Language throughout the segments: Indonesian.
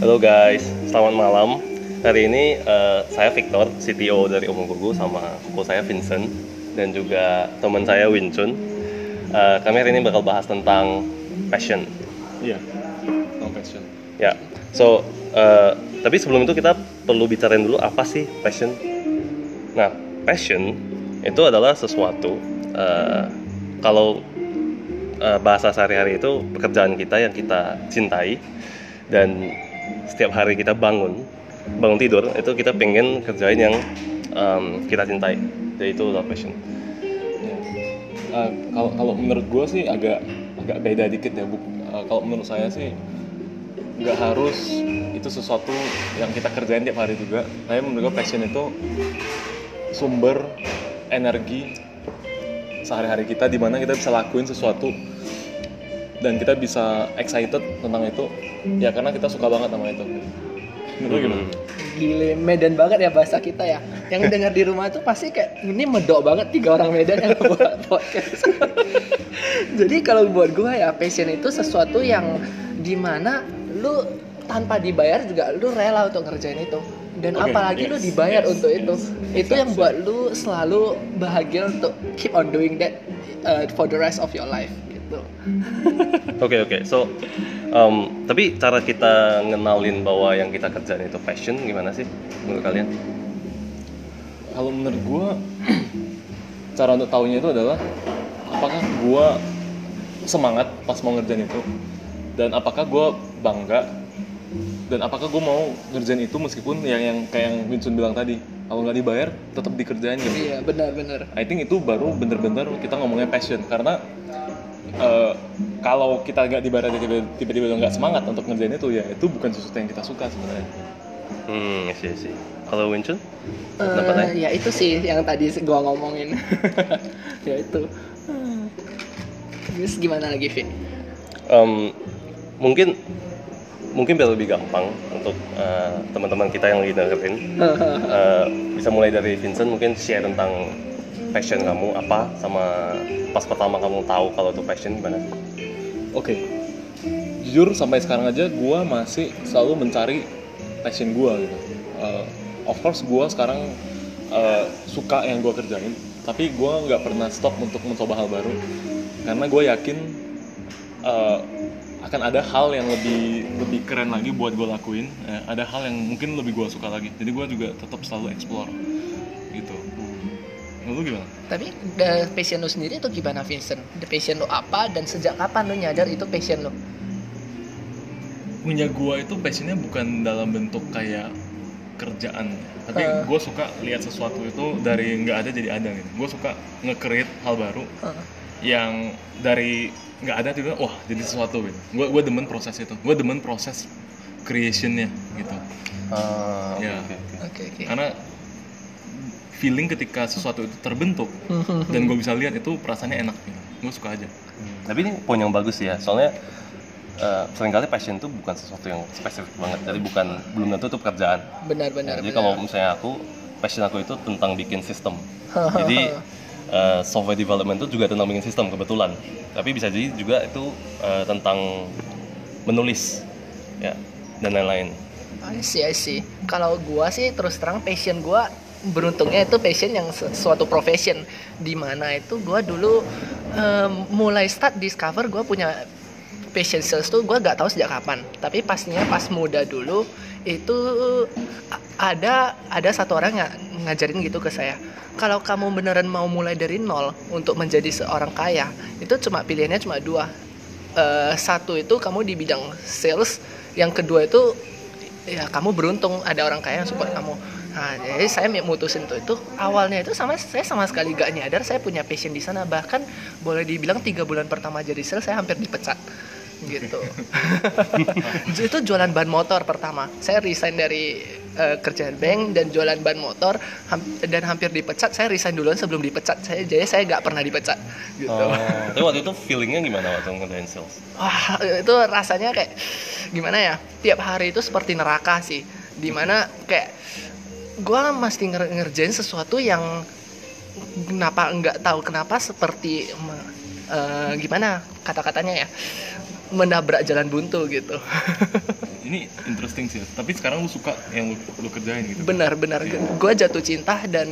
Halo guys, selamat malam. Hari ini uh, saya Victor, CTO dari Omong Gugu sama kuku saya Vincent dan juga teman saya Win Chun. Uh, kami hari ini bakal bahas tentang passion. Iya, tentang passion. Ya, so uh, tapi sebelum itu kita perlu bicarain dulu apa sih passion. Nah, passion itu adalah sesuatu uh, kalau uh, bahasa sehari-hari itu pekerjaan kita yang kita cintai. Dan setiap hari kita bangun bangun tidur itu kita pengen kerjain yang um, kita cintai. Jadi itu adalah passion. Uh, kalau kalau menurut gue sih agak agak beda dikit ya bu. Uh, kalau menurut saya sih nggak harus itu sesuatu yang kita kerjain tiap hari juga. Tapi menurut gue passion itu sumber energi sehari-hari kita di mana kita bisa lakuin sesuatu dan kita bisa excited tentang itu. Ya karena kita suka banget sama itu. Menurut hmm. gimana? Gile Medan banget ya bahasa kita ya. Yang dengar di rumah itu pasti kayak ini medok banget tiga orang Medan yang buat podcast. Jadi kalau buat gue ya passion itu sesuatu yang di mana lu tanpa dibayar juga lu rela untuk ngerjain itu dan okay, apalagi yes, lu dibayar yes, untuk yes, itu. Yes, itu yang buat lu selalu bahagia untuk keep on doing that uh, for the rest of your life gitu. Oke oke, okay, so um, tapi cara kita ngenalin bahwa yang kita kerjain itu passion gimana sih menurut kalian? Kalau menurut gue, cara untuk tahunya itu adalah apakah gue semangat pas mau ngerjain itu? Dan apakah gue bangga dan apakah gue mau ngerjain itu meskipun yang yang kayak yang Vincent bilang tadi kalau nggak dibayar tetap dikerjain gitu. Iya benar benar. I think itu baru bener-bener kita ngomongnya passion karena uh, kalau kita nggak dibayar tiba-tiba nggak semangat untuk ngerjain itu ya itu bukan sesuatu yang kita suka sebenarnya. Hmm sih sih kalau Vincent uh, ya itu sih yang tadi gue ngomongin. Ya itu. Terus gimana lagi Vi? Um, mungkin mungkin biar lebih gampang untuk uh, teman-teman kita yang lagi dengerin uh, bisa mulai dari Vincent mungkin share tentang passion kamu apa sama pas pertama kamu tahu kalau itu passion gimana? Oke, okay. jujur sampai sekarang aja gue masih selalu mencari passion gue gitu. Uh, of course gue sekarang uh, suka yang gue kerjain, tapi gue nggak pernah stop untuk mencoba hal baru karena gue yakin uh, akan ada hal yang lebih lebih keren lagi buat gue lakuin eh, ada hal yang mungkin lebih gue suka lagi jadi gue juga tetap selalu explore gitu hmm. lu gimana? Tapi the passion lu sendiri itu gimana Vincent? The passion lu apa dan sejak kapan lu nyadar itu passion lu? Punya gue itu passionnya bukan dalam bentuk kayak kerjaan tapi uh. gue suka lihat sesuatu itu dari nggak ada jadi ada gitu gue suka nge-create hal baru uh. yang dari nggak ada tiba wah jadi sesuatu gitu gue gue demen proses itu. Gue demen proses creationnya gitu. Uh, ya. okay, okay. Okay, karena feeling ketika sesuatu itu terbentuk dan gue bisa lihat itu perasaannya enak gitu. Gue suka aja. Hmm. tapi ini poin yang bagus ya. Soalnya uh, sering kali passion itu bukan sesuatu yang spesifik banget. Jadi bukan belum tentu itu pekerjaan. Benar-benar nah, jadi kalau misalnya aku passion aku itu tentang bikin sistem. Jadi uh, software development itu juga tentang bikin sistem kebetulan. Tapi bisa jadi juga itu uh, tentang menulis ya dan lain-lain. I see, I see. Kalau gua sih terus terang passion gua beruntungnya itu passion yang suatu profession. Di mana itu gua dulu um, mulai start discover gua punya passion sales tuh gue gak tahu sejak kapan. Tapi pastinya pas muda dulu itu ada ada satu orang yang ngajarin gitu ke saya. Kalau kamu beneran mau mulai dari nol untuk menjadi seorang kaya itu cuma pilihannya cuma dua. Uh, satu itu kamu di bidang sales yang kedua itu ya kamu beruntung ada orang kaya yang support kamu. Nah, jadi saya mutusin tuh itu. Awalnya itu sama saya sama sekali gak nyadar saya punya passion di sana. Bahkan boleh dibilang tiga bulan pertama jadi sales saya hampir dipecat gitu. Itu jualan ban motor pertama. Saya resign dari uh, kerjaan bank dan jualan ban motor ham dan hampir dipecat. Saya resign duluan sebelum dipecat. Saya jadi saya nggak pernah dipecat. Gitu. Oh, tapi waktu itu feelingnya gimana waktu ngerjain sales? Wah itu rasanya kayak gimana ya? Tiap hari itu seperti neraka sih. Di mana kayak gue mesti nger ngerjain sesuatu yang kenapa nggak tahu kenapa seperti uh, gimana kata-katanya ya menabrak jalan buntu gitu. Ini interesting sih tapi sekarang lu suka yang lu, lu kerjain gitu? Benar-benar gue jatuh cinta dan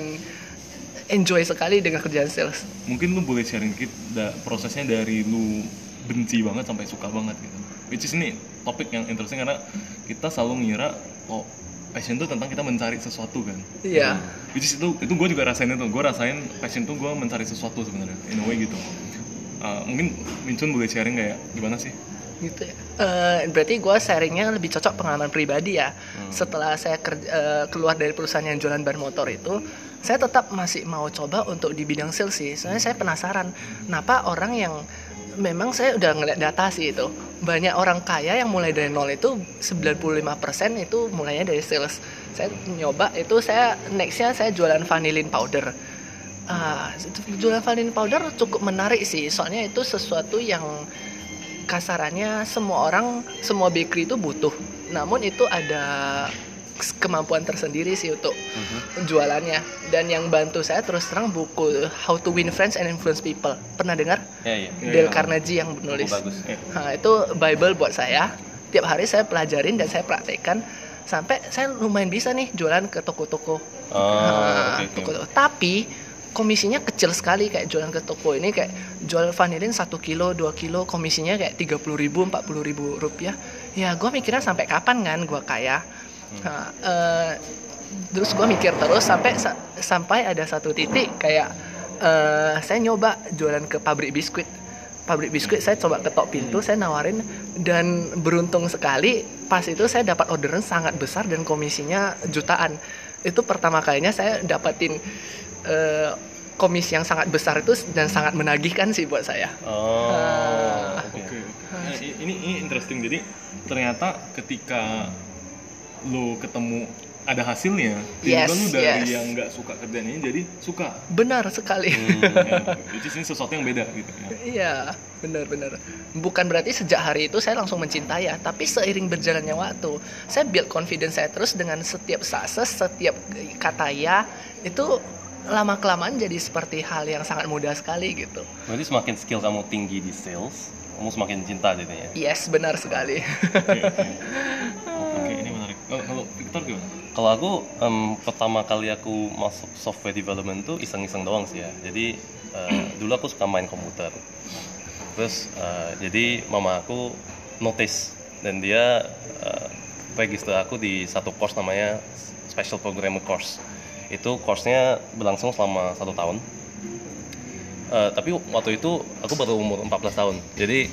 enjoy sekali dengan kerjaan sales. Mungkin lu boleh sharing dikit da, prosesnya dari lu benci banget sampai suka banget gitu. Which is ini topik yang interesting karena kita selalu ngira oh passion itu tentang kita mencari sesuatu kan. Iya. Which is itu itu gue juga rasain itu. Gue rasain passion itu gue mencari sesuatu sebenarnya in a way gitu Uh, mungkin Mincun boleh sharing kayak gimana sih gitu ya. Eh, berarti gue sharingnya lebih cocok pengalaman pribadi ya. Setelah saya kerja, eh, keluar dari perusahaan yang jualan ban motor itu, saya tetap masih mau coba untuk di bidang sales sih. Soalnya saya penasaran, kenapa orang yang memang saya udah ngeliat data sih itu. Banyak orang kaya yang mulai dari nol itu 95% itu mulainya dari sales. Saya nyoba itu saya nextnya saya jualan vanillin powder. Ah, itu jualan vanillin powder cukup menarik sih. Soalnya itu sesuatu yang kasarannya semua orang semua bakery itu butuh. Namun itu ada kemampuan tersendiri sih untuk jualannya. Dan yang bantu saya terus terang buku How to Win Friends and Influence People. Pernah dengar? Ya iya Dale Carnegie yang menulis bagus. Nah, itu Bible buat saya. Tiap hari saya pelajarin dan saya praktekkan. Sampai saya lumayan bisa nih jualan ke toko-toko. Oh Nah, oke oke. toko-toko. Tapi komisinya kecil sekali kayak jualan ke toko ini kayak jual vanilin 1 kilo 2 kilo komisinya kayak 30 ribu 40 ribu rupiah. Ya gue mikirnya sampai kapan kan gue kaya? Nah, eh, terus gue mikir terus sampai sa- sampai ada satu titik kayak eh, saya nyoba jualan ke pabrik biskuit. Pabrik biskuit saya coba ketok pintu saya nawarin dan beruntung sekali pas itu saya dapat orderan sangat besar dan komisinya jutaan. Itu pertama kalinya saya dapatin eh, komisi yang sangat besar itu dan sangat menagihkan sih buat saya oh Ah. oke Oke. Nah, i- ini ini interesting. Jadi ternyata ketika lu ketemu ada hasilnya, Yes, lu dari yes. yang nggak suka kerjaan ini jadi suka. benar sekali Hmm. Ya, Which is ini sesuatu yang beda gitu ya. Iya, benar-benar. Bukan berarti sejak hari itu saya langsung mencintai ya, tapi seiring berjalannya waktu, saya build confidence saya terus dengan setiap sukses, setiap kata ya, itu lama kelamaan jadi seperti hal yang sangat mudah sekali gitu. berarti semakin skill kamu tinggi di sales kamu semakin cinta jadinya Yes, benar sekali. Oke, ini menarik. Kalau kalau Victor gimana? Kalau aku em, pertama kali aku masuk software development tuh iseng-iseng doang sih ya. Jadi eh, dulu aku suka main komputer. Terus eh, jadi mama aku notice dan dia eh, register aku di satu course namanya Special Programmer Course. Itu course-nya berlangsung selama satu tahun. Eh, tapi waktu itu aku baru umur 14 tahun. Jadi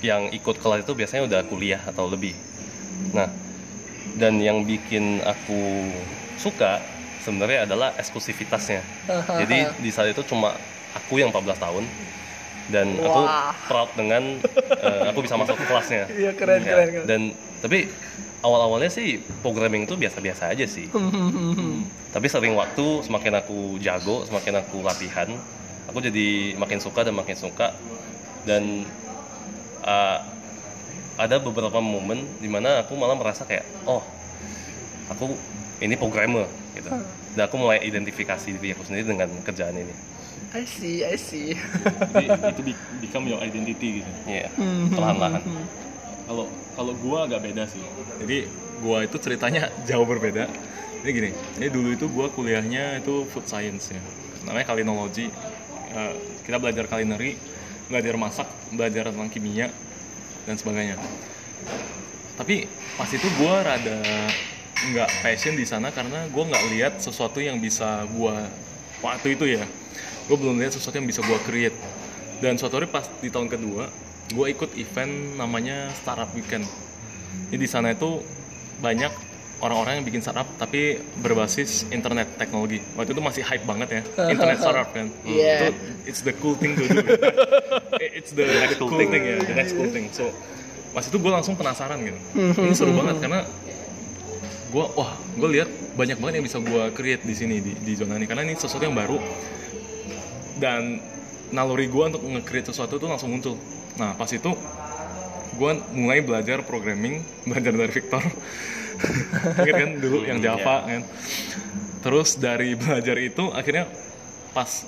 yang ikut kelas itu biasanya udah kuliah atau lebih. Nah, dan yang bikin aku suka sebenarnya adalah eksklusivitasnya. Jadi di saat itu cuma aku yang 14 tahun dan aku Wah. proud dengan eh, aku bisa masuk ke kelasnya. Iya, keren, Ya, keren, keren. Dan tapi awal-awalnya sih programming itu biasa-biasa aja sih. Tapi sering waktu semakin aku jago, semakin aku latihan, aku jadi makin suka dan makin suka. Dan uh, ada beberapa momen di mana aku malah merasa kayak oh aku ini programmer gitu. Dan aku mulai identifikasi diri aku sendiri dengan kerjaan ini. I see, I see. Jadi itu be- become your identity gitu. Iya, perlahan-lahan Kalau kalau gua agak beda sih. Jadi gua itu ceritanya jauh berbeda. Ini gini, ini dulu itu gua kuliahnya itu food science ya. Namanya kalinologi. Eh, kita belajar culinary, belajar masak, belajar tentang kimia dan sebagainya. Tapi pas itu gua rada nggak passion di sana karena gua nggak lihat sesuatu yang bisa gua waktu itu ya. Gue belum lihat sesuatu yang bisa gua create. Dan suatu hari pas di tahun kedua, gue ikut event namanya Startup Weekend. Jadi di sana itu banyak orang-orang yang bikin startup tapi berbasis internet teknologi. Waktu itu masih hype banget ya, internet startup kan. Iya. Itu it's the cool thing to do. it's the next cool thing, ya, the next cool thing. So pas itu gue langsung penasaran gitu. Ini seru banget karena gue wah gue lihat banyak banget yang bisa gue create di sini di, di zona ini karena ini sesuatu yang baru dan naluri gue untuk nge-create sesuatu itu langsung muncul nah pas itu gue mulai belajar programming belajar dari Victor Ingat kan dulu yang Hmm, Java kan terus dari belajar itu akhirnya pas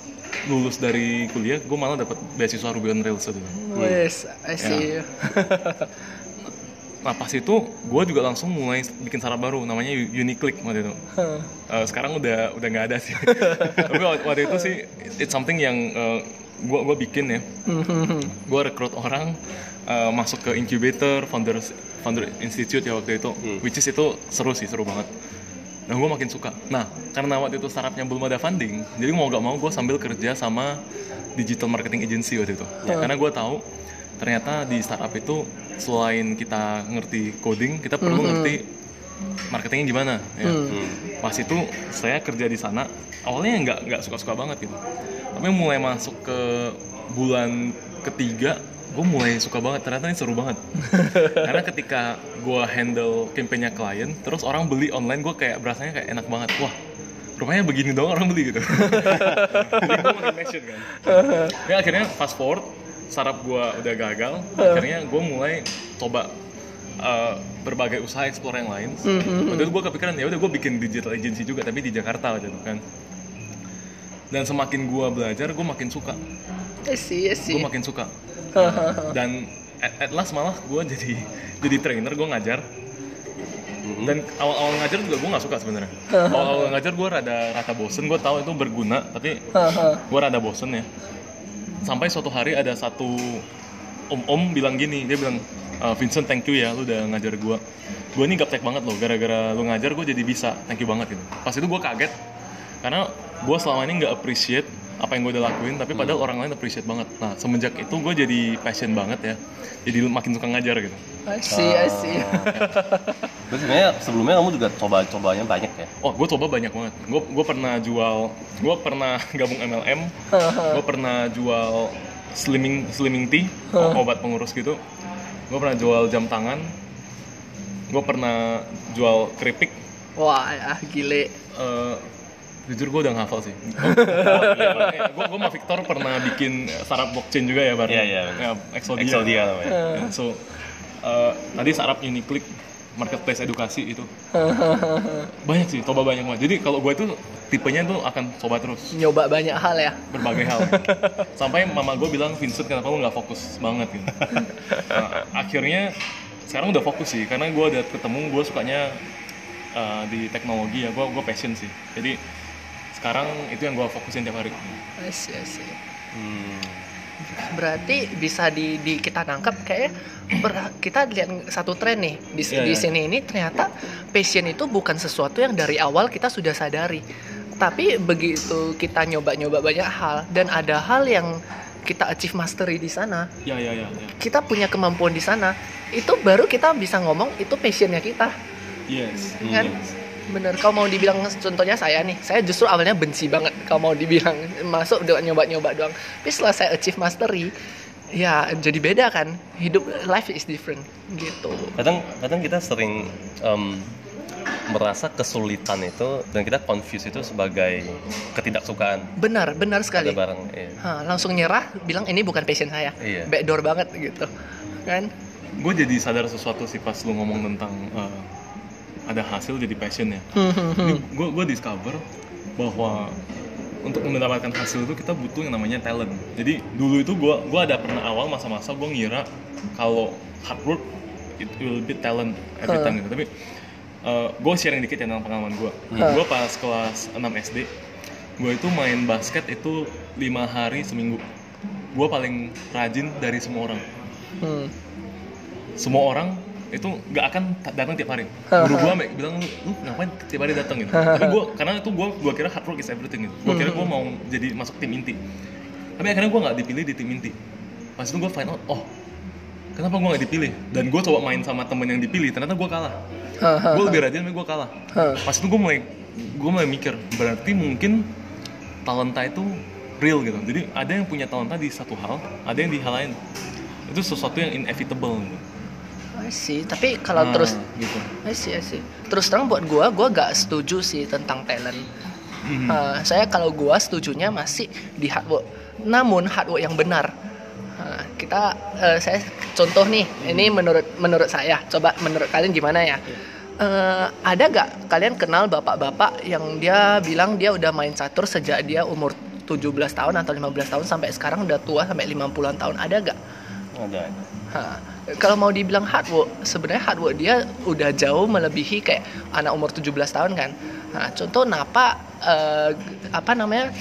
lulus dari kuliah gue malah dapat beasiswa Ruby on Rails itu. Wes, I see. Nah pas itu gue juga langsung mulai bikin startup baru namanya Uniclick waktu itu. Eh, sekarang udah udah nggak ada sih. Tapi waktu waktu itu sih it's something yang eh, gue gua bikin ya. Gue rekrut orang eh, masuk ke incubator, founder founder institute ya waktu itu. Which is itu seru sih seru banget. Nah gue makin suka. Nah karena waktu itu startupnya belum ada funding, jadi mau gak mau gue sambil kerja sama digital marketing agency waktu itu. Karena gue tahu ternyata di startup itu selain kita ngerti coding, kita perlu ngerti marketingnya gimana. Ya. Pas itu saya kerja di sana, awalnya nggak nggak suka-suka banget gitu. Tapi mulai masuk ke bulan ketiga, gue mulai suka banget. Ternyata ini seru banget. Karena ketika gue handle campaignnya klien, terus orang beli online, gue kayak berasanya kayak enak banget. Wah, rupanya begini dong orang beli gitu. Jadi gue makin kan. Ya akhirnya fast forward, startup gue udah gagal. Akhirnya gue mulai coba uh, berbagai usaha explore yang lain. Waktu itu gue kepikiran ya udah gue bikin digital agency juga tapi di Jakarta waktu itu kan. Dan semakin gue belajar, gue makin suka. I see. Gue makin suka. Dan at, at last malah gue jadi jadi trainer, gue ngajar. Dan awal-awal ngajar juga gue nggak suka sebenarnya. Awal-awal ngajar gue rada rata bosen, gue tahu itu berguna, tapi gue rada bosen ya. Sampai suatu hari ada satu om-om bilang gini, dia bilang, "Eh, Vincent thank you ya, lu udah ngajar gue. Gue ini gaptek banget loh, gara-gara lu ngajar gue jadi bisa, thank you banget gitu. Pas itu gue kaget, karena gue selama ini nggak appreciate apa yang gue udah lakuin, tapi padahal orang lain appreciate banget. Nah semenjak itu gue jadi passion banget ya, jadi makin suka ngajar gitu. I see, I see. Terus sebenarnya sebelumnya kamu juga coba-cobanya banyak ya? Oh, gue coba banyak banget. Gue gue pernah jual, gue pernah gabung MLM, gue pernah jual slimming slimming tea, obat pengurus gitu. Gue pernah jual jam tangan. Gue pernah jual keripik. Wah, ah, gile. Eh, jujur gue udah ngafal sih. Gue gue sama Victor pernah bikin startup blockchain juga ya bareng. Iya, iya. Ya, Exodia. Exodia namanya. Ya, so eh, tadi startup Uniclick marketplace edukasi itu banyak sih coba banyak banget jadi kalau gue itu tipenya tuh akan coba terus Nyoba banyak hal ya. berbagai hal sampai mama gue bilang Vincent kenapa lu nggak fokus banget gitu Nah, akhirnya sekarang udah fokus sih karena gue udah ketemu gue sukanya uh, di teknologi ya gue gue passion sih jadi sekarang itu yang gue fokusin tiap hari I see. Hmm. Berarti bisa di, di kita nangkap kayak ber- kita lihat satu tren nih di, Iya, di iya. sini ini ternyata passion itu bukan sesuatu yang dari awal kita sudah sadari. Tapi begitu kita nyoba-nyoba banyak hal dan ada hal yang kita achieve mastery di sana, ya ya ya, ya. kita punya kemampuan di sana, itu baru kita bisa ngomong itu passionnya kita. yes kan bener kalau mau dibilang contohnya saya nih saya justru awalnya benci banget kalau mau dibilang masuk udah nyoba-nyoba doang tapi setelah saya achieve mastery ya jadi beda kan hidup life is different gitu Kadang kadang kita sering em, merasa kesulitan itu dan kita confuse itu sebagai ketidaksukaan. benar benar Ada sekali barang. Iya. Hah, langsung nyerah bilang ini bukan passion saya Iya. backdoor banget gitu kan gue jadi sadar sesuatu sih pas lu ngomong tentang uh, ada hasil jadi passion ya. Gue gue discover bahwa untuk mendapatkan hasil itu kita butuh yang namanya talent. Jadi dulu itu gue gue ada pernah awal masa-masa gue ngira kalau hard work it will be talent every time gitu. Tapi gue sharing dikit ya tentang pengalaman gue. Gue pas kelas 6 SD, gue itu main basket itu lima hari seminggu. Gue paling rajin dari semua orang Hmm. semua orang itu nggak akan ta- datang tiap hari. Guru gua sampai bilang lu, lu ngapain tiap hari datang gitu. Tapi gua karena itu gua gua kira hard work is everything gitu. Gua kira gua mau jadi masuk tim inti. Tapi akhirnya gua nggak dipilih di tim inti. Pas itu gua find out, oh kenapa gua nggak dipilih? Dan gua coba main sama temen yang dipilih, ternyata gua kalah. Gua lebih rajin tapi gua kalah. Pas itu gua mulai gua mulai mikir, berarti mungkin talenta itu real gitu. Jadi ada yang punya talenta di satu hal, ada yang di hal lain. Itu sesuatu yang inevitable gitu. I see. tapi kalau Nah, terus gitu. I see, I see. terus terang buat gua gua gak setuju sih tentang talent Mhm. Uh, saya kalau gua setujunya masih di hard work. Namun hard work yang benar. Uh, kita uh, saya contoh nih, ini menurut menurut saya. Coba menurut kalian gimana ya? Uh, ada gak kalian kenal bapak-bapak yang dia bilang dia udah main catur sejak dia umur 17 tahun atau 15 tahun sampai sekarang udah tua sampai 50-an tahun ada gak? ada. Ha, kalau mau dibilang hard work, sebenarnya hard work dia udah jauh melebihi kayak anak umur 17 tahun kan. Nah, contoh Napa eh, apa namanya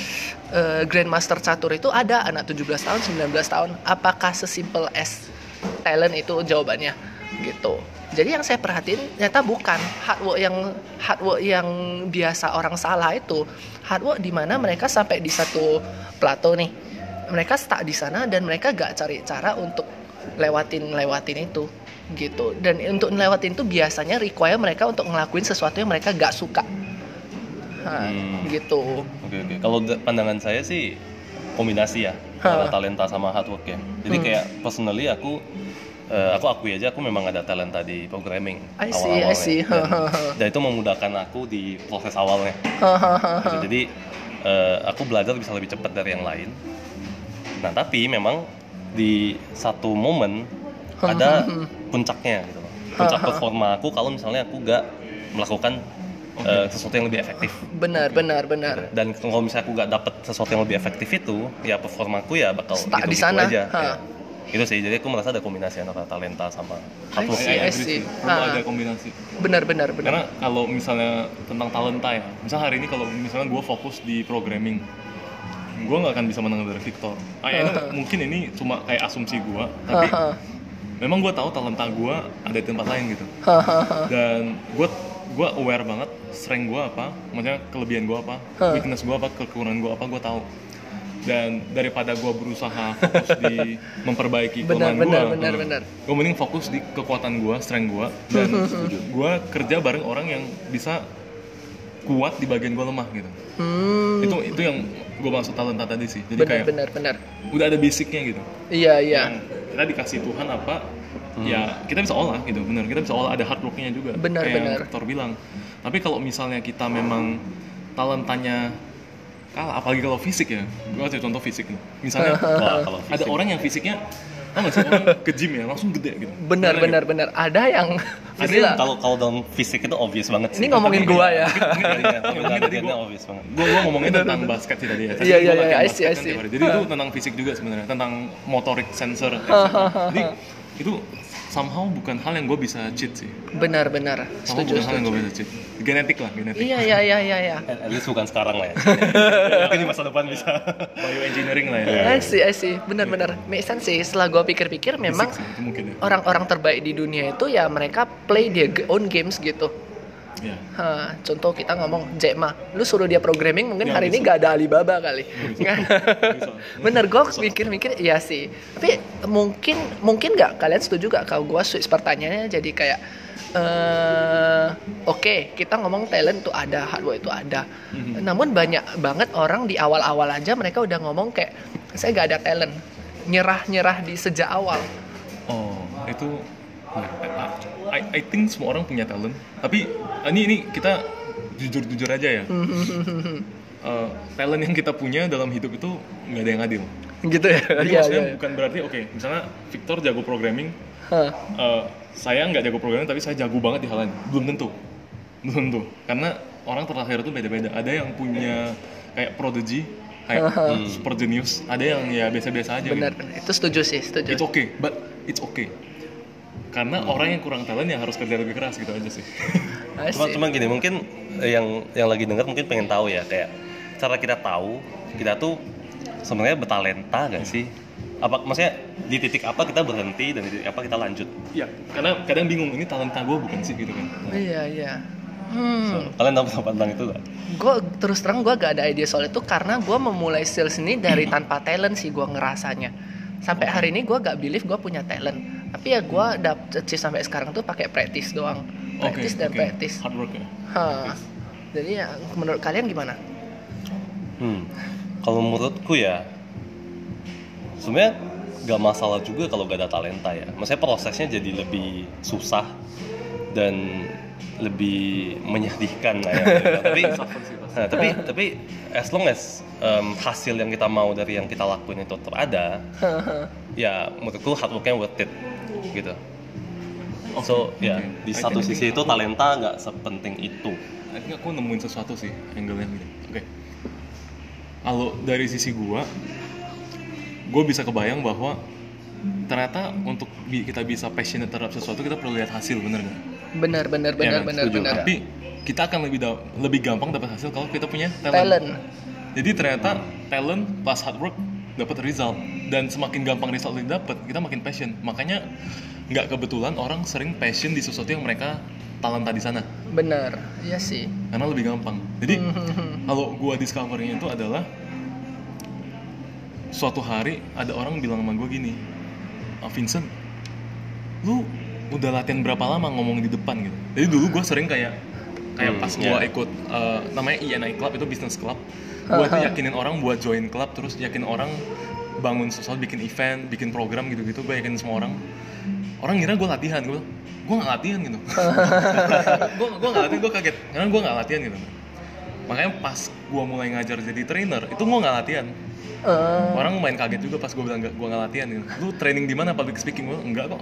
eh, Grandmaster catur itu ada anak 17 tahun, 19 tahun. Apakah sesimpel as talent itu jawabannya? Gitu. Jadi yang saya perhatiin ternyata bukan hard work yang hard work yang biasa orang salah itu. Hard work di mana mereka sampai di satu plato nih. Mereka stuck di sana dan mereka gak cari cara untuk lewatin lewatin itu gitu dan untuk ngelewatin itu biasanya require mereka untuk ngelakuin sesuatu yang mereka gak suka Nah, Hmm. gitu Oke oke. Kalau da- pandangan saya sih kombinasi ya antara talenta sama hard work ya. Jadi Hmm. kayak personally aku eh, aku akui aja aku memang ada talenta di programming see. Dan, dan itu memudahkan aku di proses awalnya. Gitu. Jadi eh, aku belajar bisa lebih cepat dari yang lain. Nah tapi memang di satu momen ada puncaknya gitu loh. Puncak performa aku kalau misalnya aku gak melakukan eh, sesuatu yang lebih efektif. benar benar benar Dan kalau misalnya aku gak dapet sesuatu yang lebih efektif itu, ya performaku ya bakal Stuck di gitu-gitu sana. aja. Ha. Ya. Itu sih, jadi aku merasa ada kombinasi antara talenta sama I hard work. see, I see. sih. Perlu ada kombinasi. benar benar benar Karena kalau misalnya tentang talenta ya, misal hari ini kalau misalnya gue fokus di programming, gue nggak akan bisa menang dari Victor. Ah, ya, ini mungkin ini cuma kayak asumsi gue, tapi Haha. memang gue tahu talenta gue ada di tempat lain gitu. Dan gue gue aware banget strength gue apa, maksudnya kelebihan gue apa, weakness gue apa, kekurangan gue apa, gue tahu. Dan daripada gue berusaha fokus di memperbaiki Benar, kelemahan benar, gue, benar, benar. gue mending fokus di kekuatan gue, strength gue, dan gue kerja bareng orang yang bisa kuat di bagian gue lemah gitu. hmm, Itu itu yang gue maksud talenta tadi sih. Jadi benar kayak benar benar udah ada basicnya gitu. iya iya Yang kita dikasih Tuhan apa, ya kita bisa olah gitu, bener. Kita bisa olah ada hard worknya juga. Benar, kayak benar. yang Victor bilang. Tapi kalau misalnya kita memang talentanya kalah, apalagi kalau fisik ya, gue kasih contoh fisik nih. Misalnya Wah, kalau ada fisik. orang yang fisiknya, sih orang ke gym ya langsung gede gitu. benar benar benar ada yang Ada. Kalau kalau dalam fisik itu obvious banget sih. ini ngomongin gua ya Mungkin tadi gua- obvious banget. gue gue ngomongin tentang basket sih tadi ya. Iya, gua iya, iya, I see, I see. Jadi itu tentang fisik juga sebenarnya, tentang motorik sensor. Jadi itu somehow bukan hal yang gue bisa cheat sih. benar benar Somehow setuju bukan hal yang gue bisa cheat. Genetik lah, genetik. iya iya iya iya iya At least bukan sekarang lah ya. Mungkin di masa depan bisa. Bioengineering lah ya. I see, I see. Benar-benar make sense sih. Setelah gue pikir-pikir, memang ya. orang-orang terbaik di dunia itu ya mereka play their own games gitu. Iya. Ha, contoh kita ngomong Jack Ma, lu suruh dia programming mungkin Ya, hari ini gak ada Alibaba kali. Bisa. Bener, gue mikir-mikir iya sih. Tapi mungkin mungkin nggak kalian setuju gak kalau gue switch pertanyaannya jadi kayak eh oke kita ngomong talent tuh ada hard work itu ada. Mhm. Namun banyak banget orang di awal-awal aja mereka udah ngomong kayak saya gak ada talent. Nyerah-nyerah di sejak awal. Oh, itu ya, I, I think semua orang punya talent. Tapi ah, ini ini kita jujur-jujur aja ya. Eh, talent yang kita punya dalam hidup itu nggak ada yang adil. gitu ya. Jadi Iya, maksudnya iya. bukan berarti oke, misalnya Victor jago programming, Hah. eh, saya nggak jago programming tapi saya jago banget di hal lain. Belum tentu, belum tentu. Karena orang terlahir itu beda-beda. Ada yang punya kayak prodigy, kayak super genius. Ada yang ya biasa-biasa aja. Benar, Gitu. benar. Itu setuju sih, setuju. It's okay, but it's okay. Karena orang yang kurang talent yang harus kerja lebih keras gitu aja sih. Cuma, cuma gini, mungkin eh, yang yang lagi denger mungkin pengen tahu ya kayak cara kita tahu kita tuh sebenarnya bertalenta gak sih? Apa maksudnya di titik apa kita berhenti dan di titik apa kita lanjut? Iya, karena kadang bingung ini talenta gue bukan sih gitu kan. Iya, iya. Hmm. Kalian tahu tentang itu gak? gue terus terang gue gak ada ide soal itu karena gue memulai sales ini dari tanpa talent sih gue ngerasanya sampai hari ini gue gak believe gue punya talent tapi ya gue dapet achieve sampai sekarang tuh pakai practice doang Oke, practice dan oke. practice Hard work ya. Hah. jadi ya menurut kalian gimana Hmm. Kalau menurutku ya sebenarnya gak masalah juga kalau gak ada talenta ya. Maksudnya prosesnya jadi lebih susah dan lebih menyedihkan lah ya. tapi nah, tapi tapi as long as em, hasil yang kita mau dari yang kita lakuin itu tetap ada, ya menurutku hard worknya worth it gitu. So ya oke. di I satu think- sisi itu talenta nggak sepenting itu. I think aku nemuin sesuatu sih angle yang gini. Oke. kalau dari sisi gua gue bisa kebayang bahwa ternyata untuk bi- kita bisa passionate terhadap sesuatu kita perlu lihat hasil bener nggak benar benar Iya benar kan? benar Setuju. benar tapi kita akan lebih da- lebih gampang dapat hasil kalau kita punya talent. talent Jadi ternyata talent plus hard work dapat result dan semakin gampang result yang dapat kita makin passion. Makanya nggak kebetulan orang sering passion di sesuatu yang mereka talenta di sana benar iya sih karena lebih gampang. Jadi kalau gua discovery itu adalah suatu hari ada orang bilang sama gue gini, "Ah, Vincent, lu udah latihan berapa lama ngomong di depan gitu? Jadi dulu gue sering kayak kayak Hmm, pas gua ya. ikut eh, namanya INI Club itu business club, gue tuh yakinin orang buat join club terus yakin orang bangun sesuatu bikin event, bikin program gitu-gitu, gue yakin semua orang. Orang ngira gue latihan, gue gue nggak latihan gitu. gue gue nggak latihan, gue kaget karena gue nggak latihan gitu. Makanya pas gue mulai ngajar jadi trainer, itu gue nggak latihan. Eh, Orang main kaget juga pas gue bilang gak, gue nggak latihan gitu. Lu training di mana public speaking? Gue enggak kok.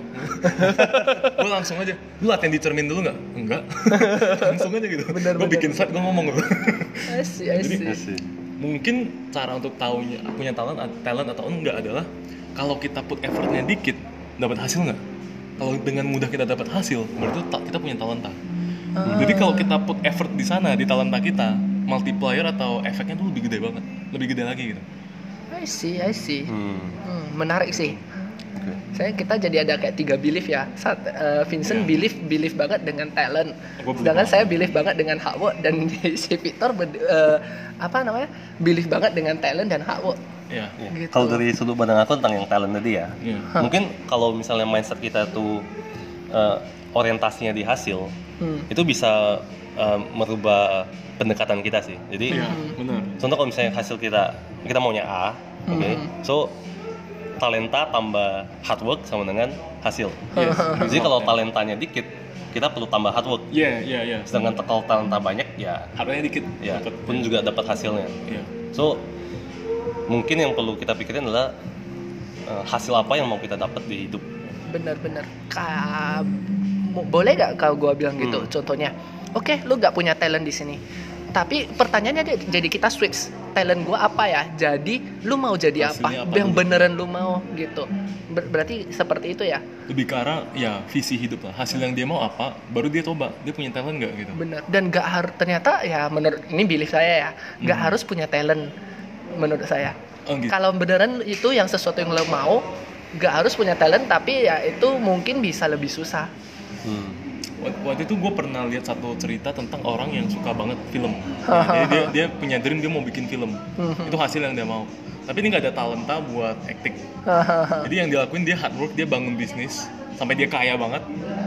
gue langsung aja. Lu latihan di cermin dulu nggak? Enggak. langsung aja gitu. Gue bikin slide, gue ngomong I Jadi-. Mungkin cara untuk tahunya punya talent talent atau enggak adalah kalau kita put effortnya dikit dapat hasil nggak? Kalau dengan mudah kita dapat hasil, berarti ta- kita punya talenta. Jadi kalau kita put effort di sana di talenta kita, multiplier atau efeknya tuh lebih gede banget, lebih gede lagi gitu. I see, I see. Hmm. Hmm, menarik sih. Oke. Saya kita jadi ada kayak tiga belief ya. Saat eh, Vincent Iya. belief belief banget dengan talent. Gua Sedangkan saya belief banget dengan hard work dan si Victor ber- eh, apa namanya? belief banget dengan talent dan hard work. Ya. Ya. Gitu. Kalau dari sudut pandang aku tentang yang talent tadi ya, Iya. mungkin kalau misalnya mindset kita tuh eh, orientasinya di hasil, Hmm. itu bisa eh, merubah pendekatan kita sih. Jadi Iya, benar. contoh kalau misalnya hasil kita kita maunya A, oke, Hmm. so talenta tambah hard work sama dengan hasil. Yes. Jadi kalau talentanya dikit, kita perlu tambah hard work. Iya, iya, iya. Sedangkan kalau talenta banyak, ya Harganya dikit. ya Dapet. pun juga dapat hasilnya. Iya. So mungkin yang perlu kita pikirin adalah eh, hasil apa yang mau kita dapat di hidup. Bener-bener. Mo- boleh gak kalau gua bilang gitu? Hmm. Contohnya, oke, lu gak punya talent di sini. Tapi pertanyaannya dia- jadi kita switch talent gua apa ya? Jadi lu mau jadi apa? apa Yang beneran lu mau gitu. Ber- berarti seperti itu ya? Lebih ke arah ya visi hidup lah. Hasil yang dia mau apa, baru dia coba. Dia punya talent nggak gitu. Bener. Dan gak harus ternyata ya menurut ini belief saya ya, gak Hmm. harus punya talent menurut saya. Oh gitu. Kalau beneran itu yang sesuatu yang lo mau, gak harus punya talent tapi ya itu mungkin bisa lebih susah. Hmm. Wak- Waktu itu gue pernah lihat satu cerita tentang orang yang suka banget film. Ya, dia, dia, dia punya dream dia mau bikin film. itu hasil yang dia mau. Tapi ini nggak ada talenta buat acting. Jadi yang dilakuin dia hard work, dia bangun bisnis sampai dia kaya banget.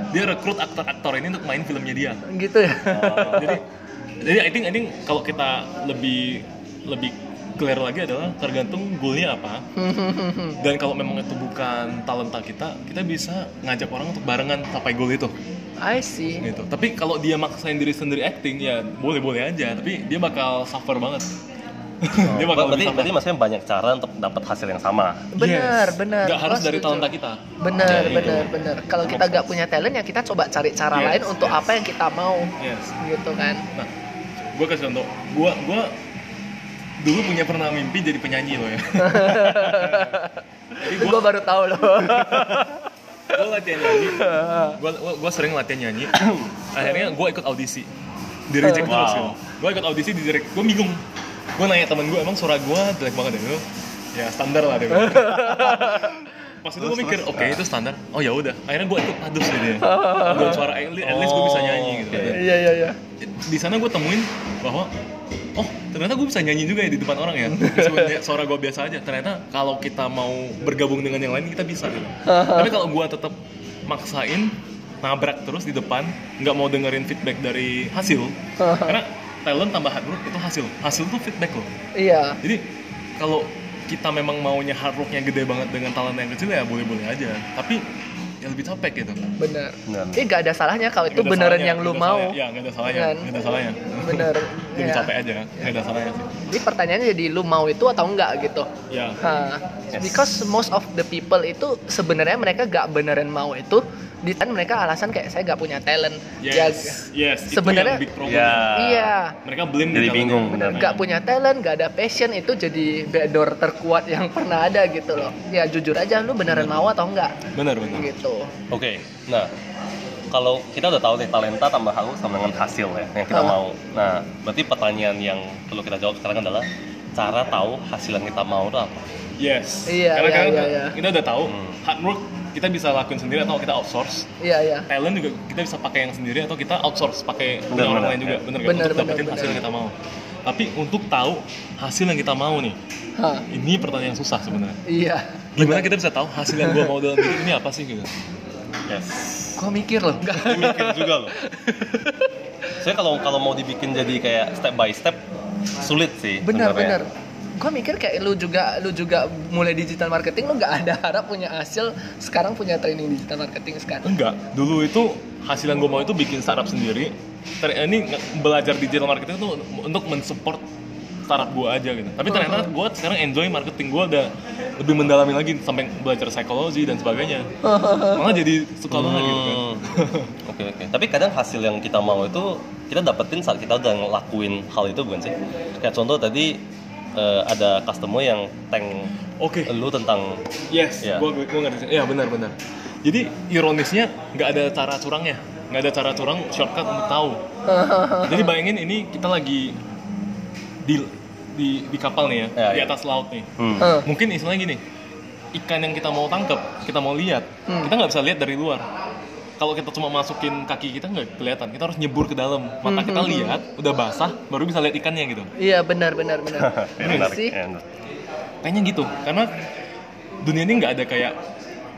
Dia rekrut aktor-aktor ini untuk main filmnya dia. gitu ya. jadi jadi I think I think kalau kita lebih lebih clear lagi adalah tergantung goalnya apa dan kalau memang itu bukan talenta kita kita bisa ngajak orang untuk barengan capai goal itu I see. gitu tapi kalau dia maksain diri sendiri acting ya boleh boleh aja tapi dia bakal suffer banget dia bakal berarti, berarti maksudnya banyak cara untuk dapat hasil yang sama. Bener, Yes. bener. Nggak harus Gua dari talenta kita Bener, Ya, itu. bener, bener. Kalau kita gak punya talent ya kita coba cari cara Yes, lain untuk yes. apa yang kita mau, yes gitu kan. nah gue kasih contoh gue gue dulu punya pernah mimpi jadi penyanyi loh ya gue baru tahu loh. gue latihan nyanyi. Gue gue sering latihan nyanyi. Akhirnya gue ikut audisi. Di reject terus Wow. gitu gue ikut audisi di reject. Gue bingung. Gue nanya temen gue emang suara gue jelek banget ya? Ya standar lah deh pas itu gue mikir oke itu standar. Oh ya udah. Akhirnya gue ikut adus gitu ya buat suara at least, at least gue bisa nyanyi gitu. Oke. Iya, iya, iya. di sana gue temuin bahwa oh ternyata gue bisa nyanyi juga ya di depan orang ya? Dia- suara gue biasa aja. Ternyata kalau kita mau bergabung dengan yang lain kita bisa gitu. tapi kalau gue tetap maksain nabrak terus di depan nggak mau dengerin feedback dari hasil karena talent tambah hard work itu hasil. Hasil tuh feedback loh. Iya. jadi kalau kita memang maunya hard worknya gede banget dengan talent yang kecil ya boleh-boleh aja. Tapi ya lebih capek gitu Bener. Benar. Tapi gak ada salahnya kalau itu Nggak beneran salahnya, yang lu nggak mau. salahnya. ya nggak ada salahnya Kan? nggak ada salahnya Bener. lebih Ya. capek aja nggak ada salahnya sih Jadi pertanyaannya jadi lu mau itu atau enggak gitu. ya Nah, because most of the people itu sebenarnya mereka gak beneran mau itu, di Thailand mereka alasan kayak saya nggak punya talent Yes, ya yes. itu sebenarnya- yang big problem. Ya. iya Mereka blame Jadi di talentnya. bingung, bener benar. nggak punya talent nggak ada passion itu jadi backdoor terkuat yang pernah ada gitu loh ya jujur aja lu beneran mau atau enggak Benar, benar. gitu Oke, nah kalau kita udah tahu nih talenta tambah harus sama dengan hasil ya yang kita Ah. mau. Nah, berarti pertanyaan yang perlu kita jawab sekarang adalah cara tahu hasil yang kita mau itu apa? Yes. Iya, Karena iya, kan iya, iya. kita udah tahu Hmm. hard work kita bisa lakuin sendiri atau kita outsource. iya iya Talent juga kita bisa pakai yang sendiri atau kita outsource pakai punya Benar, orang benar, lain juga. ya. Bener? Benar, Untuk dapetin benar, hasil benar. yang kita mau. Tapi untuk tahu hasil yang kita mau nih, Hah, ini pertanyaan yang susah sebenarnya. iya Gimana kita bisa tahu hasil yang gua mau dalam hidup ini apa sih gitu? Yes. gua mikir loh enggak Ini mikir juga loh. Saya kalau kalau mau dibikin jadi kayak step by step sulit sih. benar benar gue mikir kayak lu juga lu juga mulai digital marketing lu nggak ada harap punya hasil sekarang punya training digital marketing sekarang Enggak, dulu itu hasil yang gue mau itu bikin startup sendiri. Ter- ini belajar digital marketing itu untuk mensupport startup gue aja gitu. Tapi ternyata gue sekarang enjoy marketing gue udah lebih mendalami lagi sampai belajar psikologi dan sebagainya. Malah jadi suka banget gitu kan. Hmm. Oke oke. Tapi kadang hasil yang kita mau itu kita dapetin saat kita udah ngelakuin hal itu bukan sih? Kayak contoh tadi eh, ada customer yang tank Oke. lu tentang Yes, Iya. gue gue ngerti. Iya benar benar. Jadi ironisnya nggak ada cara curangnya, nggak ada cara curang shortcut untuk tahu. Jadi bayangin ini kita lagi di di, di kapal nih ya, Ya, di ya. atas laut nih. hmm. Hah, Mungkin istilahnya gini, ikan yang kita mau tangkap, kita mau lihat, Hmm. kita nggak bisa lihat dari luar. Kalau kita cuma masukin kaki kita nggak kelihatan, kita harus nyebur ke dalam. Mata Hmm, kita hmm, lihat, udah basah, baru bisa lihat ikannya gitu. iya benar benar benar Ya, menarik. sih Ya. Kayaknya gitu, karena dunia ini nggak ada kayak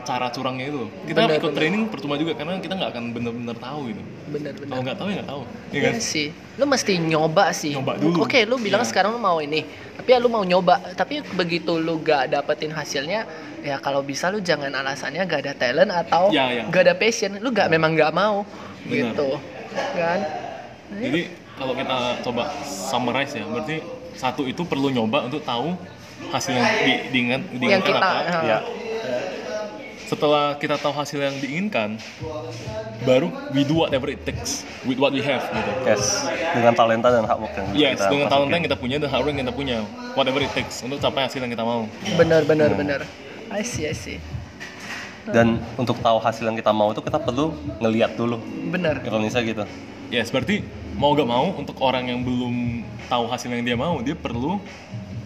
cara curangnya itu. Kita Benar, ikut benar. training percuma juga karena kita nggak akan bener-bener tahu gitu. benar Kalau benar nggak tahu ya nggak tahu. Iya Iya kan? sih, lu mesti nyoba sih. Nyoba dulu. Oke, lu bilang Iya. sekarang lu mau ini, tapi ya lu mau nyoba. Tapi begitu lu gak dapetin hasilnya, ya kalau bisa lu jangan alasannya gak ada talent atau Ya, ya. gak ada passion. Lu gak memang gak mau, Benar. gitu, kan? Jadi kalau kita coba summarize ya, berarti satu itu perlu nyoba untuk tahu hasil yang di, diingat, Yang diinginkan kita, apa. Ya. Setelah kita tahu hasil yang diinginkan, baru we do whatever it takes with what we have gitu. Yes. Dengan talenta dan hard work yang bisa Yes, kita dengan talenta yang kita punya dan hard work yang kita punya, whatever it takes untuk capai hasil yang kita mau. benar benar Hmm. benar. I see, I see. Dan untuk tahu hasil yang kita mau itu kita perlu ngeliat dulu. Benar. Ironisnya gitu. Yes, berarti mau gak mau untuk orang yang belum tahu hasil yang dia mau, dia perlu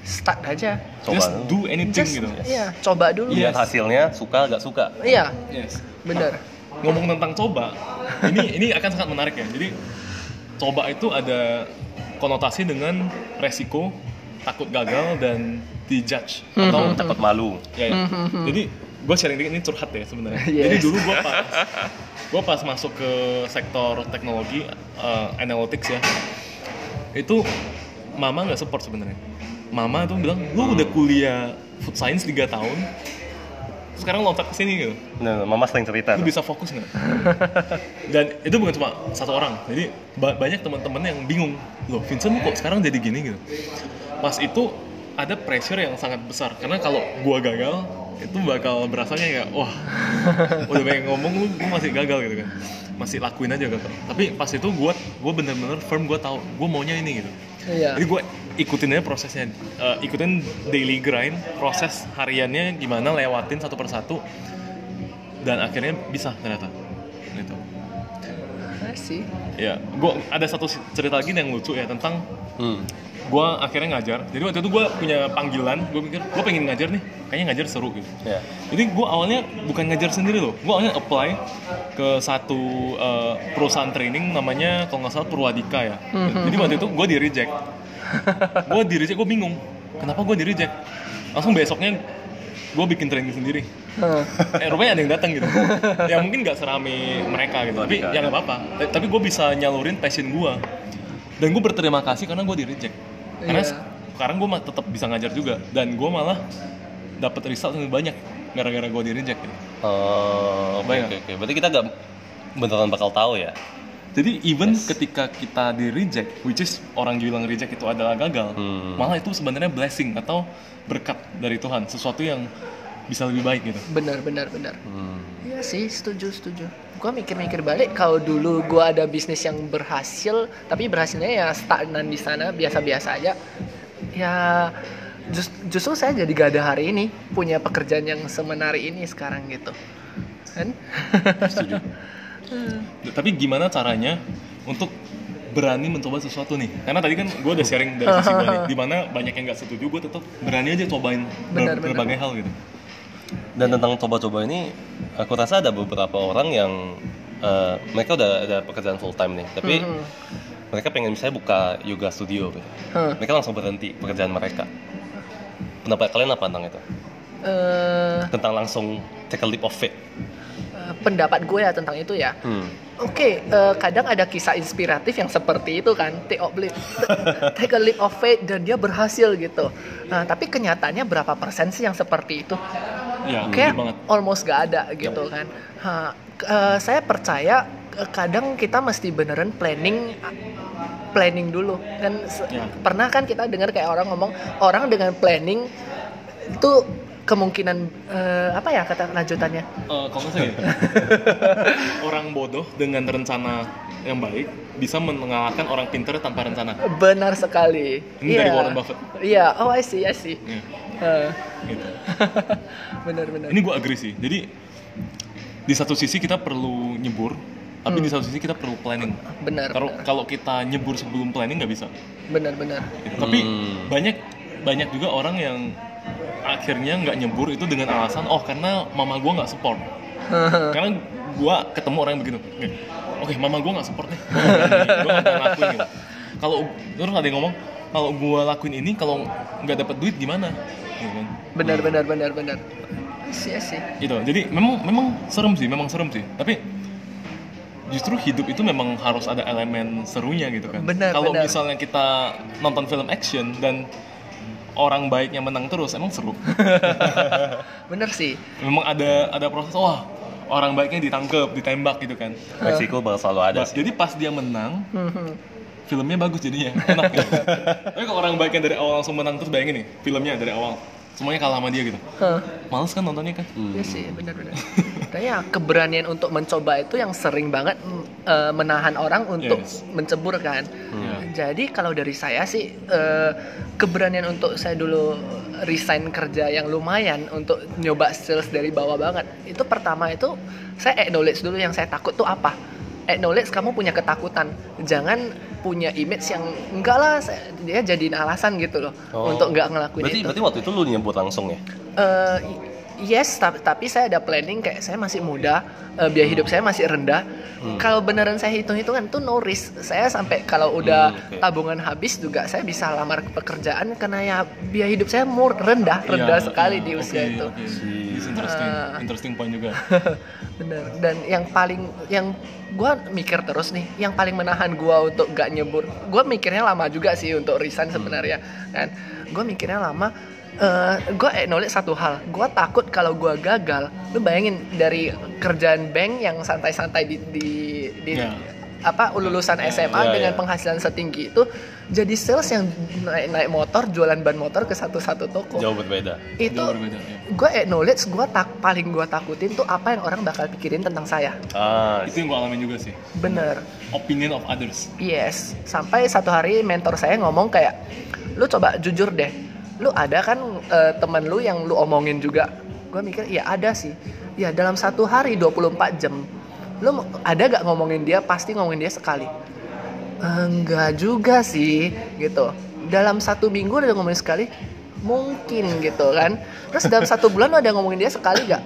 Start aja. Coba just do anything Just, gitu. iya, coba dulu. Lihat Yes. hasilnya suka gak suka. Iya, Yes. benar. Ngomong tentang coba, ini ini akan sangat menarik ya. Jadi coba itu ada konotasi dengan resiko, takut gagal dan dijudge atau Takut malu. ya, ya. Jadi gue sharing dikit ini curhat ya sebenarnya. Yes. Jadi dulu gue pas gue pas masuk ke sektor teknologi uh, analytics ya, itu mama nggak support sebenarnya. Mama tuh bilang, lu udah kuliah food science 3 tahun, sekarang loncat ke sini gitu. Nah, mama sering cerita. Lu bisa fokus nggak? Dan itu bukan cuma satu orang, jadi ba- banyak teman-teman yang bingung, loh Vincent lu kok sekarang jadi gini gitu. Pas itu ada pressure yang sangat besar, karena kalau gua gagal itu bakal berasanya kayak wah udah banyak ngomong lu, lu masih gagal gitu kan masih lakuin aja gagal tapi pas itu gua gua bener-bener firm gua tahu gua maunya ini gitu Iya. jadi gue ikutin aja prosesnya, Eh, ikutin daily grind, proses hariannya gimana lewatin satu persatu, dan akhirnya bisa ternyata. Gitu. I see. Ya, gue ada satu cerita lagi yang lucu ya tentang Hmm. gue akhirnya ngajar. Jadi waktu itu gue punya panggilan, gue pikir gue pengen ngajar nih, kayaknya ngajar seru gitu. Ya. Jadi gue awalnya bukan ngajar sendiri loh, gue awalnya apply ke satu eh, perusahaan training namanya kalau nggak salah Purwadika ya. Jadi waktu itu gue di reject, gue di reject, gue bingung, kenapa gue di reject? Langsung besoknya gue bikin training sendiri. Eh rupanya ada yang datang gitu. ya mungkin nggak serame mereka gitu, tapi Purwadika, ya nggak apa-apa. Ta- Tapi gue bisa nyalurin passion gue, dan gue berterima kasih karena gue di reject. Karena Iya. sekarang gue tetap bisa ngajar juga, dan gue malah dapat result lebih banyak gara-gara gue di reject gitu. Oh, oke oke. Berarti kita gak beneran bakal tahu ya. Jadi even ketika kita di reject, which is orang bilang reject itu adalah gagal, Hmm. malah itu sebenarnya blessing atau berkat dari Tuhan, sesuatu yang bisa lebih baik gitu benar benar benar Hmm. Iya sih, setuju, setuju. Gua mikir-mikir balik kalau dulu gua ada bisnis yang berhasil, tapi berhasilnya ya stagnan di sana, biasa-biasa aja. Ya jus- justru saya jadi gak ada hari ini, punya pekerjaan yang semenari ini sekarang gitu. Kan? setuju tapi gimana caranya untuk berani mencoba sesuatu nih karena tadi kan gue udah sharing dari sisi gue nih di mana banyak yang nggak setuju gue tetap berani aja cobain ber- Benar, benar. berbagai hal gitu Dan tentang coba-coba ini, aku rasa ada beberapa orang yang eh, mereka udah ada pekerjaan full time nih, tapi Mhm. mereka pengen misalnya buka yoga studio, gitu. Huh. mereka langsung berhenti pekerjaan mereka. Pendapat kalian apa tentang itu? Eh, Tentang langsung take a leap of faith. Pendapat gue ya tentang itu ya. Hmm. Oke, eh, kadang ada kisah inspiratif yang seperti itu kan, take a leap, take a leap of faith dan dia berhasil gitu. Nah, tapi kenyataannya berapa persen sih yang seperti itu? ya Kayak almost gak ada gitu kan. Ha, eh, saya percaya eh, kadang kita mesti beneran planning planning dulu kan Ya. pernah kan kita dengar kayak orang ngomong orang dengan planning itu kemungkinan eh, apa ya kata lanjutannya? Eh, kalau nggak salah ya, orang bodoh dengan rencana yang baik bisa mengalahkan orang pintar tanpa rencana. Benar sekali. Ini dari Warren Buffett. iya. Oh I see I see. Ya, Eh, gitu. benar-benar ini gue agree sih. Jadi di satu sisi kita perlu nyebur tapi di satu sisi kita perlu planning. Benar kalau kalau kita nyebur sebelum planning nggak bisa. Benar-benar Gitu. tapi Hmm. banyak banyak juga orang yang akhirnya nggak nyebur itu dengan alasan oh karena mama gue nggak support. Karena gue ketemu orang yang begitu Oke, oke mama gue nggak support nih gue nggak berani lakuin gitu. Kalau terus ada yang ngomong kalau gue lakuin ini kalau nggak dapat duit gimana? Gitu kan. benar benar benar benar. Sih sih. Itu jadi memang memang serem sih memang serem sih. Tapi justru hidup itu memang harus ada elemen serunya gitu kan. Benar, kalau misalnya kita nonton film action dan orang baiknya menang terus emang seru benar sih memang ada ada proses wah orang baiknya ditangkap ditembak gitu kan Resiko bakal selalu ada sih. jadi pas dia menang Mhm. filmnya bagus jadinya enak gitu. tapi kalau orang baiknya dari awal langsung menang terus bayangin nih filmnya dari awal semuanya kalah sama dia gitu Hah. males kan nontonnya kan Iya sih, benar-benar. Kayaknya keberanian untuk mencoba itu yang sering banget eh, menahan orang untuk Yes. mencebur kan. Iya. Jadi kalau dari saya sih eh, keberanian untuk saya dulu resign kerja yang lumayan untuk nyoba sales dari bawah banget. Itu pertama itu saya acknowledge dulu yang saya takut tuh apa. Acknowledge kamu punya ketakutan. Jangan punya image yang enggak lah saya, dia jadiin alasan gitu loh Oh. untuk nggak ngelakuin Berarti itu. berarti waktu itu lu nyebut langsung ya? Eh, yes, tapi, tapi saya ada planning kayak saya masih muda, eh, biaya hidup saya masih rendah. Kalau beneran saya hitung-hitungan tuh no risk. Saya sampai kalau udah Hmm, oke. tabungan habis juga saya bisa lamar pekerjaan karena ya biaya hidup saya mur rendah, rendah Iya, sekali iya, di usia itu. oke. This interesting, Ah. interesting point juga. Bener. Dan yang paling yang gua mikir terus nih, yang paling menahan gua untuk gak nyebur. Gua mikirnya lama juga sih untuk resign sebenarnya. Kan gua mikirnya lama eh gue acknowledge satu hal, gue takut kalau gue gagal, lu bayangin dari kerjaan bank yang santai-santai di, di, di Ya. Apa lulusan SMA Ya, dengan ya. penghasilan setinggi itu jadi sales yang naik naik motor jualan ban motor ke satu-satu toko Jauh berbeda. itu Jauh berbeda, ya. gue acknowledge gue tak paling gue takutin tuh apa yang orang bakal pikirin tentang saya Ah, Itu yang gue alamin juga sih. bener Opinion of others. yes sampai satu hari mentor saya ngomong kayak lu coba jujur deh lu ada kan eh, temen lu yang lu omongin juga gue mikir ya ada sih ya dalam satu hari 24 jam lu ada gak ngomongin dia pasti ngomongin dia sekali enggak juga sih gitu dalam satu minggu udah ngomongin sekali mungkin gitu kan terus dalam satu bulan lu ada ngomongin dia sekali gak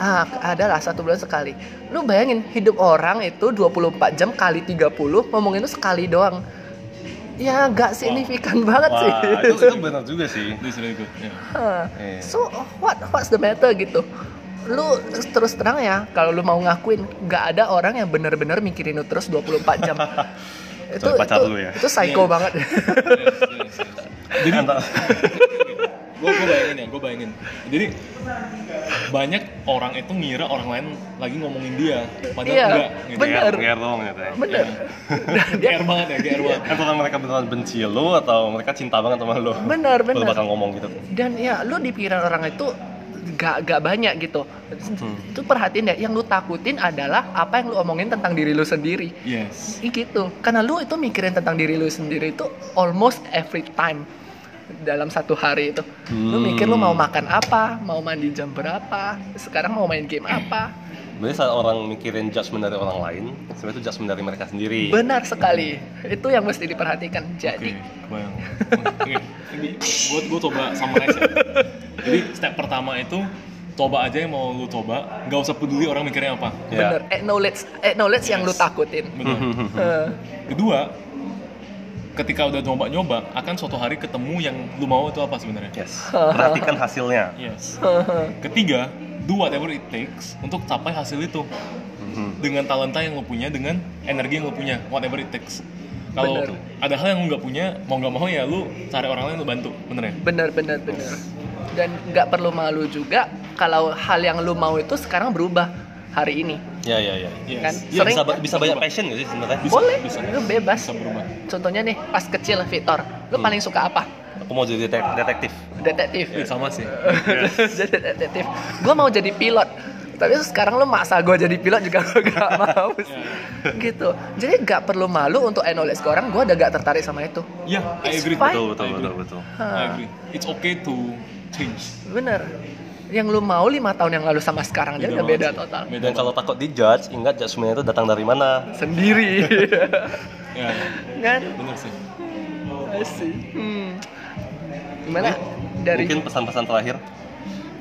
ah ada lah satu bulan sekali lu bayangin hidup orang itu 24 jam kali 30 ngomongin itu sekali doang ya gak signifikan banget sih wah itu, itu benar juga sih. This really good. ya. Hah. Iya. So what what's the matter gitu? Lu terus terang ya kalau lu mau ngakuin nggak ada orang yang bener-bener mikirin lu terus 24 jam. itu pacar itu, lu ya. itu psycho banget. Yes, yes, yes. Jadi gue gue bayangin ya gue bayangin jadi banyak orang itu ngira orang lain lagi ngomongin dia padahal Iya, enggak gitu. bener. GR, GR doang gitu ya. Bener. Dan dia GR banget ya GR banget Apakah mereka beneran benci lu atau mereka cinta banget sama lu? Bener, Lu bener. bakal ngomong gitu. dan ya lu di pikiran orang itu gak gak banyak gitu itu perhatiin deh yang lu takutin adalah apa yang lu omongin tentang diri lu sendiri Yes. Ih, gitu karena lu itu mikirin tentang diri lu sendiri itu almost every time dalam satu hari itu lu Hmm. mikir lu mau makan apa mau mandi jam berapa sekarang mau main game apa Berarti saat orang mikirin judgement dari orang lain, sebenarnya itu judgement dari mereka sendiri. benar sekali itu yang mesti diperhatikan jadi kebayang. Oke, ini gue gue coba summarize ya. Jadi step pertama itu coba aja yang mau lu coba, nggak usah peduli orang mikirnya apa. Ya. bener acknowledge acknowledge yang lu Yes. takutin Benar. Eh, Kedua, ketika udah nyoba-nyoba, akan suatu hari ketemu yang lu mau itu apa sebenarnya. Yes. Perhatikan hasilnya. Yes. Ketiga, do whatever it takes untuk capai hasil itu Mhm. dengan talenta yang lu punya, dengan energi yang lu punya, whatever it takes. Kalau Bener. ada hal yang lu nggak punya, mau nggak mau ya lu cari orang lain untuk bantu, bener ya? bener bener bener dan nggak perlu malu juga kalau hal yang lu mau itu sekarang berubah hari ini Ya ya ya. Yes. Kan? Iya, Sering- Bisa ba- bisa banyak passion gak sih sebenarnya? Bisa, boleh bisa. lu bebas Bisa berubah. contohnya nih pas kecil Victor lu Hmm. paling suka apa Aku mau jadi detek- detektif. detektif Iya, sama sih. jadi detektif gue mau jadi pilot tapi sekarang lu maksa gue jadi pilot juga gue gak mau sih gitu jadi gak perlu malu untuk acknowledge ke orang gue udah gak tertarik sama itu Iya, I It's agree. fine. Betul betul I agree. betul betul. I agree. It's okay to change. bener yang lu mau lima tahun yang lalu sama sekarang aja udah beda sih. total Beda Dan kalau takut dijudge, ingat judgement itu datang dari mana? sendiri Ya, ya, kan bener sih. I see. Hmm. Gimana dari Mungkin pesan-pesan terakhir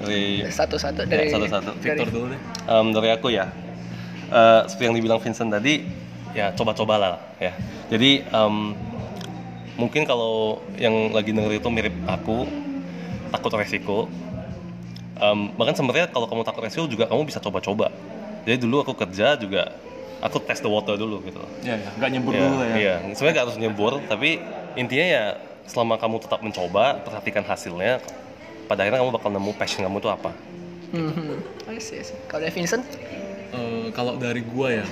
dari satu-satu Ya, dari satu-satu. dari- Victor dulu deh. Em, dari aku ya. Eh, seperti yang dibilang Vincent tadi, ya coba-cobalah ya. Jadi em, mungkin kalau yang lagi denger itu mirip aku, takut resiko. Em, bahkan sebenarnya kalau kamu takut resiko juga kamu bisa coba-coba. Jadi dulu aku kerja juga aku test the water dulu gitu. Ya, ya, nggak nyebur Iya, dulu lah ya. Iya, sebenarnya nggak harus nyebur, tapi intinya ya selama kamu tetap mencoba, perhatikan hasilnya, pada akhirnya kamu bakal nemu passion kamu itu apa. I see, I see. Kalau dari Vincent, Eh, kalau dari gua ya,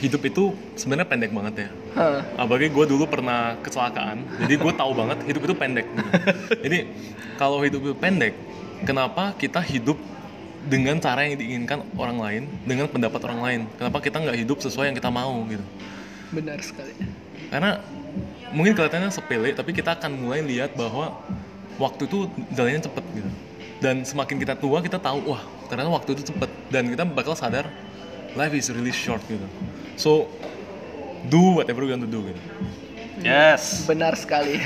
hidup itu sebenarnya pendek banget ya. Hah. Apalagi gue dulu pernah kecelakaan, jadi gue tahu banget hidup itu pendek. gitu. Jadi kalau hidup itu pendek, kenapa kita hidup dengan cara yang diinginkan orang lain, dengan pendapat orang lain? Kenapa kita nggak hidup sesuai yang kita mau gitu? benar sekali. Karena mungkin kelihatannya sepele, tapi kita akan mulai lihat bahwa waktu itu jalannya cepet gitu. Dan semakin kita tua, kita tahu wah ternyata waktu itu cepet. Dan kita bakal sadar life is really short gitu. So do whatever you want to do gitu. Yes. Benar sekali.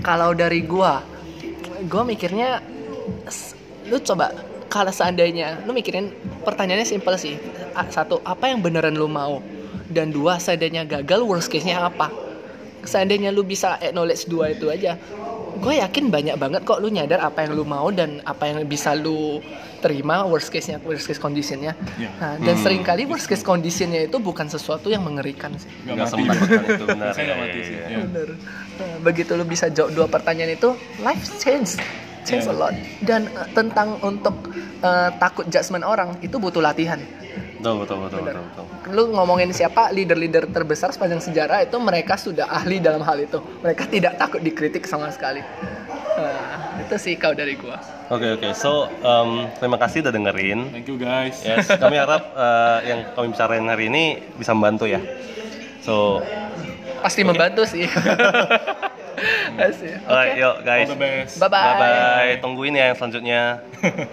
Kalau dari gua, gua mikirnya lu coba kalau seandainya lu mikirin pertanyaannya simpel sih. Satu, apa yang beneran lu mau? Dan dua, seandainya gagal worst case-nya apa? Seandainya lu bisa acknowledge dua itu aja. Gue yakin banyak banget kok lu nyadar apa yang lu mau dan apa yang bisa lu terima worst case-nya, worst case condition-nya. Ya. Nah, dan Hmm. sering kali worst case condition-nya itu bukan sesuatu yang mengerikan sih. Nggak sempat itu benar. Saya nggak ya, mati ya, sih. ya. Bener. Nah, begitu lu bisa jawab dua pertanyaan itu, life change, change a Yeah. lot. Dan eh, tentang untuk eh, takut judgement orang itu butuh latihan. Betul betul betul betul. betul. Lu ngomongin siapa leader-leader terbesar sepanjang sejarah itu mereka sudah ahli dalam hal itu. Mereka tidak takut dikritik sama sekali. Nah, itu sih kau dari gua. Oke oke. So em, terima kasih udah dengerin. Thank you guys. Yes, kami harap eh, yang kami bicarain hari ini bisa membantu ya. So, Pasti membantu sih. Oke. alright, yuk guys. All the best. Bye-bye. Bye bye. Tungguin ya yang selanjutnya.